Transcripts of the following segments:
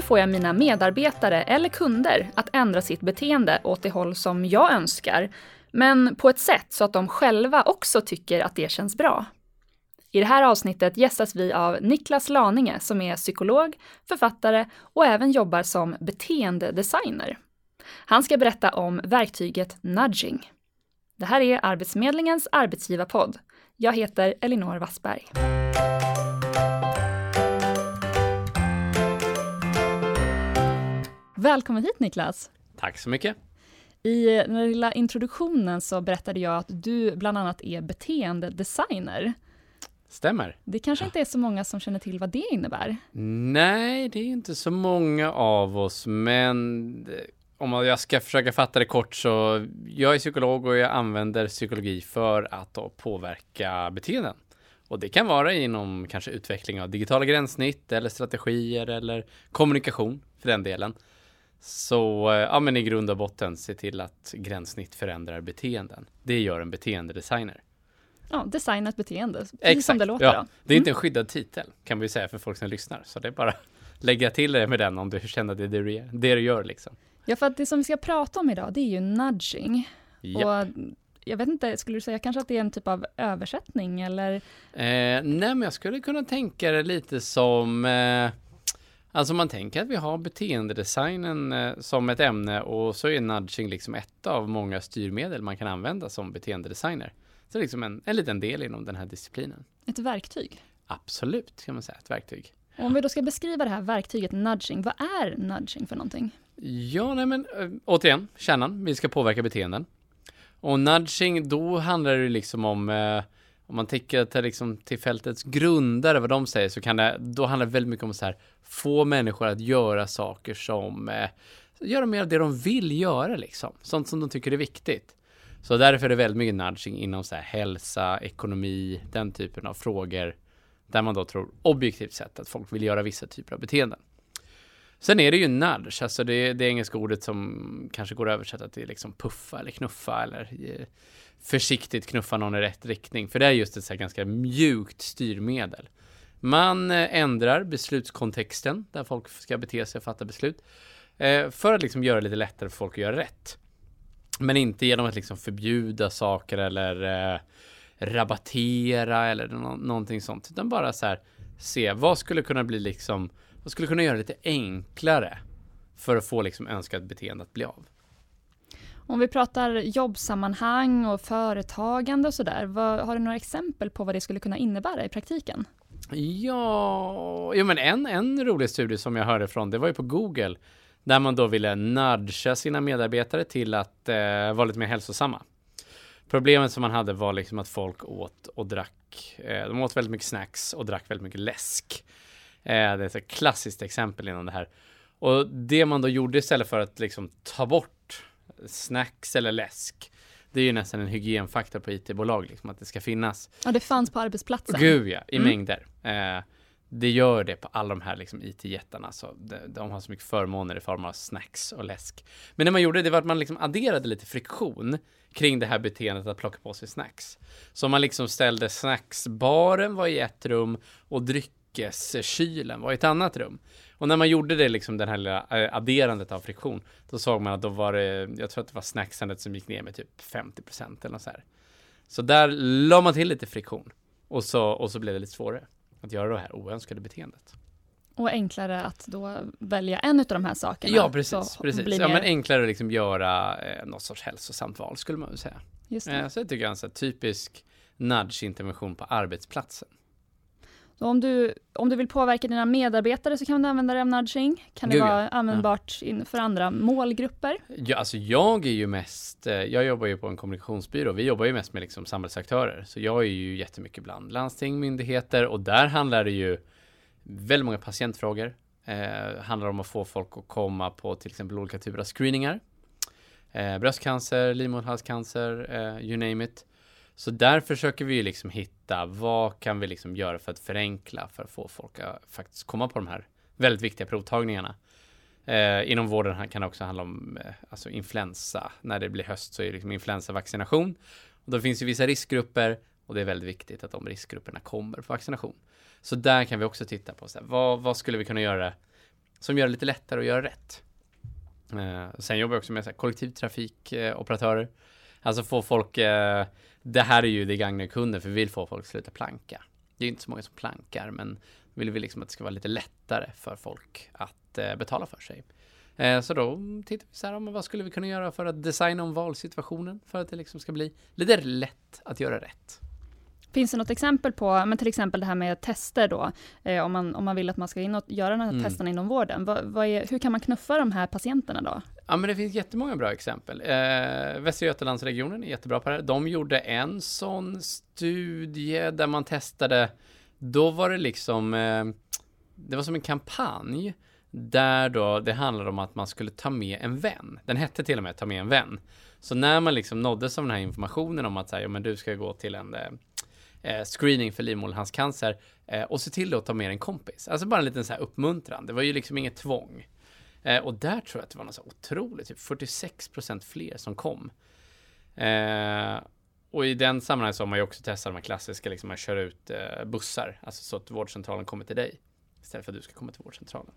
Hur får jag mina medarbetare eller kunder att ändra sitt beteende åt det håll som jag önskar, men på ett sätt så att de själva också tycker att det känns bra? I det här avsnittet gästas vi av Niklas Laninge som är psykolog, författare och även jobbar som beteendedesigner. Han ska berätta om verktyget nudging. Det här är Arbetsförmedlingens arbetsgivarpodd. Jag heter Elinor Wassberg. Välkommen hit Niklas! Tack så mycket! I den lilla introduktionen så berättade jag att du bland annat är beteendedesigner. Stämmer. Det kanske inte är så många som känner till vad det innebär? Nej, det är inte så många av oss, men om jag ska försöka fatta det kort så jag är psykolog och jag använder psykologi för att påverka beteenden. Och det kan vara inom kanske utveckling av digitala gränssnitt eller strategier eller kommunikation för den delen. Så ja, men i grund och botten se till att gränssnitt förändrar beteenden. Det gör en beteendedesigner. Ja, designa ett beteende, precis Exakt. som det låter. Ja, Då. det är inte en skyddad titel kan vi säga för folk som lyssnar. Så det är bara lägga till det med den om du känner att det du, det du gör liksom. Ja, för att det som vi ska prata om idag, det är ju nudging. Ja. Och jag vet inte, skulle du säga kanske att det är en typ av översättning eller? Eh, nej, men jag skulle kunna tänka det lite som eh, Alltså man tänker att vi har beteendedesignen eh, som ett ämne och så är nudging liksom ett av många styrmedel man kan använda som beteendedesigner. Så det är liksom en, en liten del inom den här disciplinen. Ett verktyg. Absolut kan man säga, ett verktyg. Om vi då ska beskriva det här verktyget nudging, vad är nudging för någonting? Ja, nej men äh, återigen, kärnan, vi ska påverka beteenden. Och nudging, då handlar det liksom om, eh, om man tänker till, liksom, till fältets grundare, vad de säger, så kan det, då handlar det väldigt mycket om så här, få människor att göra saker som, eh, göra mer av det de vill göra liksom, sånt som de tycker är viktigt. Så därför är det väldigt mycket nudging inom så här, hälsa, ekonomi, den typen av frågor, där man då tror objektivt sett att folk vill göra vissa typer av beteenden. Sen är det ju nudge, alltså det, det engelska ordet som kanske går att översätta till liksom puffa eller knuffa eller eh, försiktigt knuffa någon i rätt riktning. För det är just ett så här ganska mjukt styrmedel. Man eh, ändrar beslutskontexten där folk ska bete sig och fatta beslut. Eh, för att liksom göra det lite lättare för folk att göra rätt. Men inte genom att liksom förbjuda saker eller eh, rabattera eller någonting sånt. Utan bara så här se vad skulle kunna bli liksom vad skulle kunna göra det lite enklare för att få liksom önskat beteende att bli av. Om vi pratar jobbsammanhang och företagande och sådär, har du några exempel på vad det skulle kunna innebära i praktiken? Ja, ja men en, en rolig studie som jag hörde från, det var ju på Google, där man då ville nudga sina medarbetare till att eh, vara lite mer hälsosamma. Problemet som man hade var liksom att folk åt och drack, eh, de åt väldigt mycket snacks och drack väldigt mycket läsk. Eh, det är ett klassiskt exempel inom det här. Och det man då gjorde istället för att liksom ta bort snacks eller läsk, det är ju nästan en hygienfaktor på IT-bolag, liksom, att det ska finnas. Ja, det fanns på arbetsplatsen. Gud ja, i Mm. mängder. Eh, det gör det på alla de här liksom, IT-jättarna. Så de, de har så mycket förmåner i form av snacks och läsk. Men det man gjorde det var att man liksom adderade lite friktion kring det här beteendet att plocka på sig snacks. Så man liksom ställde snacksbaren var i ett rum och dryckeskylen var i ett annat rum. Och när man gjorde det, liksom den här lilla eh, adderandet av friktion, då såg man att då var det, jag tror att det var snacksandet som gick ner med typ 50% eller något så här. Så där la man till lite friktion. Och så, och så blev det lite svårare att göra det här oönskade beteendet. Och enklare att då välja en av de här sakerna. Ja, precis. Precis. blir Ja, mer- men enklare att liksom göra eh, något sorts hälsosamt val skulle man väl säga. Just det. Eh, så det tycker jag är en så här typisk nudge-intervention på arbetsplatsen. Så om, du, om du vill påverka dina medarbetare så kan du använda dig av nudging. Kan det Gud, ja. vara användbart in för andra målgrupper? Ja, alltså jag är ju mest, eh, jag jobbar ju på en kommunikationsbyrå, vi jobbar ju mest med liksom samhällsaktörer. Så jag är ju jättemycket bland landsting, myndigheter och där handlar det ju väldigt många patientfrågor. Eh, handlar om att få folk att komma på till exempel olika typer av screeningar. Eh, bröstcancer, livmoderhalscancer, eh, you name it. Så där försöker vi ju liksom hitta vad kan vi liksom göra för att förenkla för att få folk att faktiskt komma på de här väldigt viktiga provtagningarna. Eh, inom vården kan det också handla om eh, alltså influensa. När det blir höst så är det liksom influensavaccination. Och då finns ju vissa riskgrupper och det är väldigt viktigt att de riskgrupperna kommer på vaccination. Så där kan vi också titta på så här, vad, vad skulle vi kunna göra som gör det lite lättare att göra rätt. Eh, sen jobbar jag också med så här, kollektivtrafikoperatörer. Alltså få folk, eh, det här är ju det gagnar kunden för vi vill få folk att sluta planka. Det är inte så många som plankar men vill vi liksom att det ska vara lite lättare för folk att eh, betala för sig. Eh, så då tittar vi så här, vad skulle vi kunna göra för att designa om valsituationen för att det liksom ska bli lite lätt att göra rätt. Finns det något exempel på, men till exempel det här med tester då, eh, om, man, om man vill att man ska in och göra här mm. testerna inom vården, vad, vad är, hur kan man knuffa de här patienterna då? Ja, men det finns jättemånga bra exempel. Eh, Västra Götalandsregionen är jättebra på det här. De gjorde en sån studie där man testade, då var det liksom, eh, det var som en kampanj där då det handlade om att man skulle ta med en vän. Den hette till och med ta med en vän. Så när man liksom nåddes av den här informationen om att säga, ja, men du ska gå till en eh, eh, screening för livmoderhalscancer eh, och se till att ta med en kompis. Alltså bara en liten så här uppmuntran. Det var ju liksom inget tvång. Eh, och där tror jag att det var något så otroligt, typ 46% fler som kom. Eh, och i den sammanhanget så har man ju också testat de här klassiska, liksom man kör ut eh, bussar, alltså så att vårdcentralen kommer till dig istället för att du ska komma till vårdcentralen.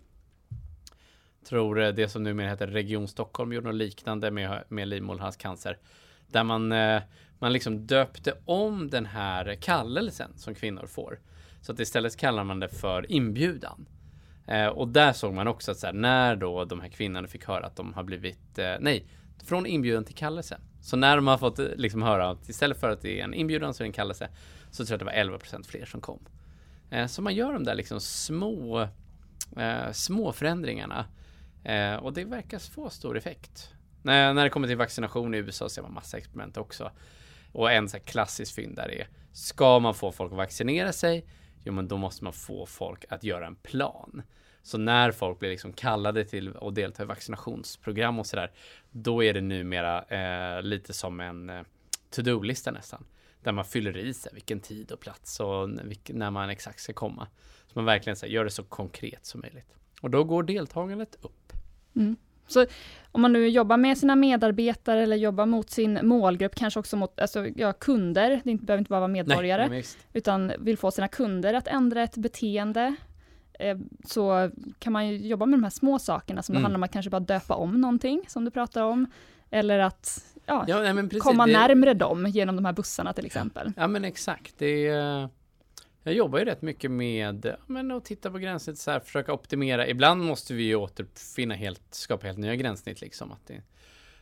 Tror eh, det som numera heter Region Stockholm gjorde något liknande med, med livmoderhalscancer. Där man, eh, man liksom döpte om den här kallelsen som kvinnor får. Så att istället kallar man det för inbjudan. Eh, och där såg man också att så här, när då de här kvinnorna fick höra att de har blivit, eh, nej, från inbjudan till kallelse. Så när de har fått eh, liksom höra att istället för att det är en inbjudan så är det en kallelse så tror jag att det var 11% fler som kom. Eh, så man gör de där liksom små, eh, små förändringarna eh, och det verkar få stor effekt. När, när det kommer till vaccination i USA ser man massa experiment också. Och en så klassisk fynd där är, ska man få folk att vaccinera sig? Jo, men då måste man få folk att göra en plan. Så när folk blir liksom kallade till att delta i vaccinationsprogram och sådär, då är det numera eh, lite som en eh, to-do-lista nästan. Där man fyller i sig vilken tid och plats och när man exakt ska komma. Så man verkligen så här, gör det så konkret som möjligt. Och då går deltagandet upp. Mm. Så om man nu jobbar med sina medarbetare eller jobbar mot sin målgrupp, kanske också mot alltså, ja, kunder, det behöver inte bara vara medborgare, Nej, utan vill få sina kunder att ändra ett beteende, eh, så kan man ju jobba med de här små sakerna som mm. det handlar om att kanske bara döpa om någonting, som du pratar om, eller att ja, ja komma det... närmre dem genom de här bussarna till exempel. Ja men exakt, det är jag jobbar ju rätt mycket med men, att titta på gränssnitt, så här, försöka optimera. Ibland måste vi ju återfinna helt, skapa helt nya gränssnitt liksom. Att det,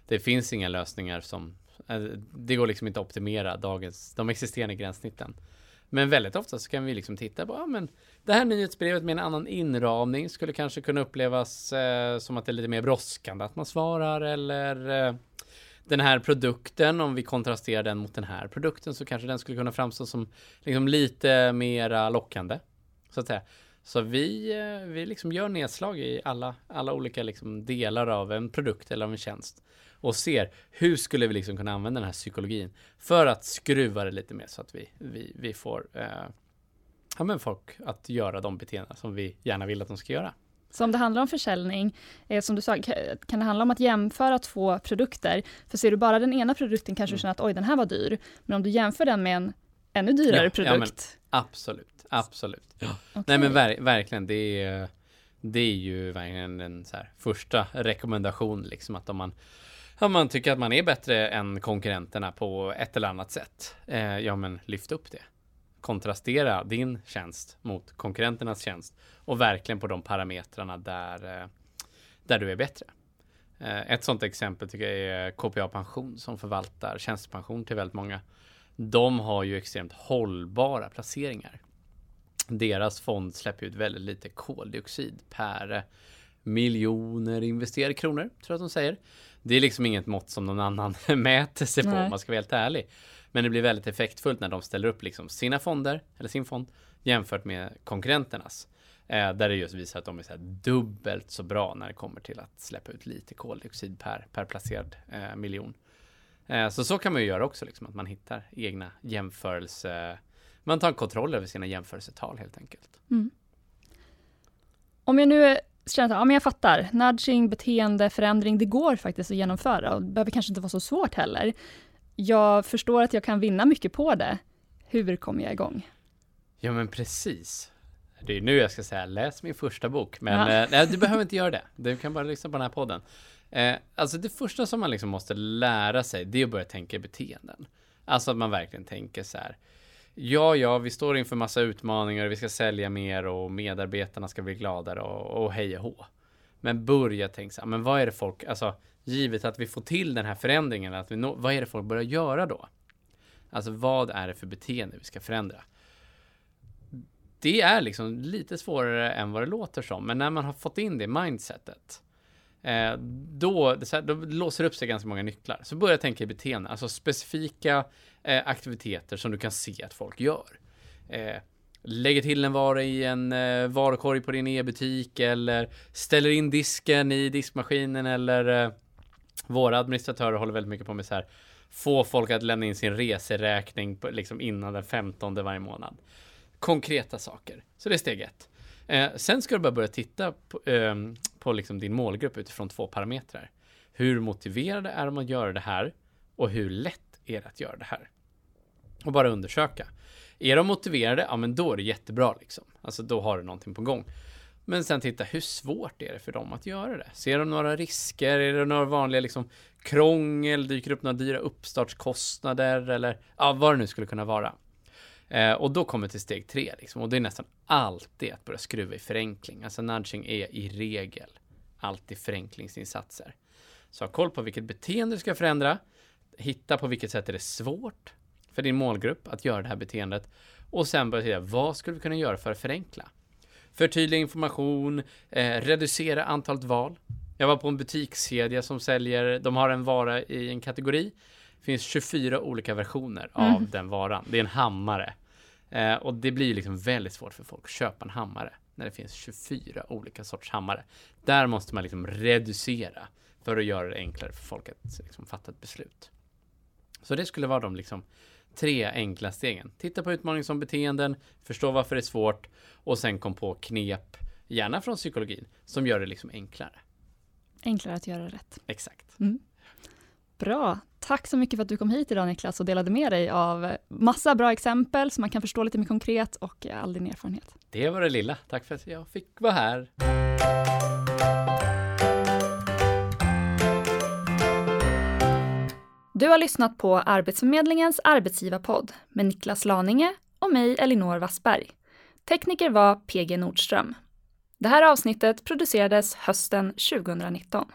det finns inga lösningar som, eh, det går liksom inte att optimera dagens, de existerande gränssnitten. Men väldigt ofta så kan vi liksom titta på, ja men det här nyhetsbrevet med en annan inramning skulle kanske kunna upplevas eh, som att det är lite mer brådskande att man svarar eller eh, den här produkten, om vi kontrasterar den mot den här produkten, så kanske den skulle kunna framstå som liksom lite mera lockande. Så att säga. Så vi, eh, vi liksom gör nedslag i alla, alla olika liksom delar av en produkt eller av en tjänst. Och ser hur skulle vi liksom kunna använda den här psykologin för att skruva det lite mer så att vi, vi, vi får eh, ja, men folk att göra de beteenden som vi gärna vill att de ska göra. Så om det handlar om försäljning, eh, som du sa, kan det handla om att jämföra två produkter? För ser du bara den ena produkten kanske mm. du känner att oj, den här var dyr. Men om du jämför den med en ännu dyrare ja, produkt? Ja, absolut, absolut. Ja. Okay. Nej men ver verkligen, det är, det är ju verkligen en första rekommendation, liksom att om man om man tycker att man är bättre än konkurrenterna på ett eller annat sätt, eh, ja men lyft upp det kontrastera din tjänst mot konkurrenternas tjänst och verkligen på de parametrarna där, eh, där du är bättre. Eh, ett sådant exempel tycker jag är KPA Pension som förvaltar tjänstepension till väldigt många. De har ju extremt hållbara placeringar. Deras fond släpper ut väldigt lite koldioxid per miljoner investerade kronor, tror jag att de säger. Det är liksom inget mått som någon annan mäter sig på om man ska vara helt ärlig. Men det blir väldigt effektfullt när de ställer upp liksom sina fonder, eller sin fond, jämfört med konkurrenternas. Eh, där det just visar att de är så dubbelt så bra när det kommer till att släppa ut lite koldioxid per, per placerad eh, miljon. Eh, så så kan man ju göra också, liksom, att man hittar egna jämförelse... Man tar kontroll över sina jämförelsetal helt enkelt. Mm. Om jag nu känner att ja, men jag fattar, nudging, beteendeförändring, det går faktiskt att genomföra och det behöver kanske inte vara så svårt heller jag förstår att jag kan vinna mycket på det. Hur kommer jag igång? Ja, men precis. Det är nu jag ska säga läs min första bok, men ja. eh, nej, du behöver inte göra det. Du kan bara lyssna på den här podden. Eh, alltså det första som man liksom måste lära sig, det är att börja tänka i beteenden. Alltså att man verkligen tänker så här. Ja, ja, vi står inför massa utmaningar, vi ska sälja mer och medarbetarna ska bli gladare och, och hej och hå. Men börja tänka så här, men vad är det folk, alltså givet att vi får till den här förändringen, att vi nå, vad är det folk börjar göra då? Alltså vad är det för beteende vi ska förändra? Det är liksom lite svårare än vad det låter som, men när man har fått in det mindsetet, eh, då, då låser det upp sig ganska många nycklar. Så börja tänka i beteende, alltså specifika eh, aktiviteter som du kan se att folk gör. Eh, lägger till en vara i en eh, varukorg på din e-butik eller ställer in disken i diskmaskinen eller våra administratörer håller väldigt mycket på med så här få folk att lämna in sin reseräkning på, liksom innan den 15 varje månad. Konkreta saker. Så det är steg ett. Eh, sen ska du bara börja titta på, eh, på liksom din målgrupp utifrån två parametrar. Hur motiverade är de att göra det här? Och hur lätt är det att göra det här? Och bara undersöka. Är de motiverade? Ja, men då är det jättebra liksom. Alltså då har du någonting på gång. Men sen titta, hur svårt är det för dem att göra det? Ser de några risker? Är det några vanliga liksom krångel? Dyker upp några dyra uppstartskostnader? Eller ja, vad det nu skulle kunna vara. Eh, och då kommer till steg tre, liksom, och det är nästan alltid att börja skruva i förenkling. Alltså nudging är i regel alltid förenklingsinsatser. Så ha koll på vilket beteende du ska förändra. Hitta på vilket sätt är det svårt för din målgrupp att göra det här beteendet. Och sen börja titta, vad skulle vi kunna göra för att förenkla? Förtydliga information, eh, reducera antalet val. Jag var på en butikskedja som säljer, de har en vara i en kategori. Det finns 24 olika versioner av mm. den varan. Det är en hammare. Eh, och det blir liksom väldigt svårt för folk att köpa en hammare när det finns 24 olika sorts hammare. Där måste man liksom reducera för att göra det enklare för folk att liksom fatta ett beslut. Så det skulle vara de liksom tre enkla stegen. Titta på utmaning som beteenden, förstå varför det är svårt och sen kom på knep, gärna från psykologin, som gör det liksom enklare. Enklare att göra rätt. Exakt. Mm. Bra. Tack så mycket för att du kom hit idag Niklas och delade med dig av massa bra exempel så man kan förstå lite mer konkret och all din erfarenhet. Det var det lilla. Tack för att jag fick vara här. Du har lyssnat på Arbetsförmedlingens arbetsgivarpodd med Niklas Laninge och mig Elinor Wassberg. Tekniker var PG Nordström. Det här avsnittet producerades hösten 2019.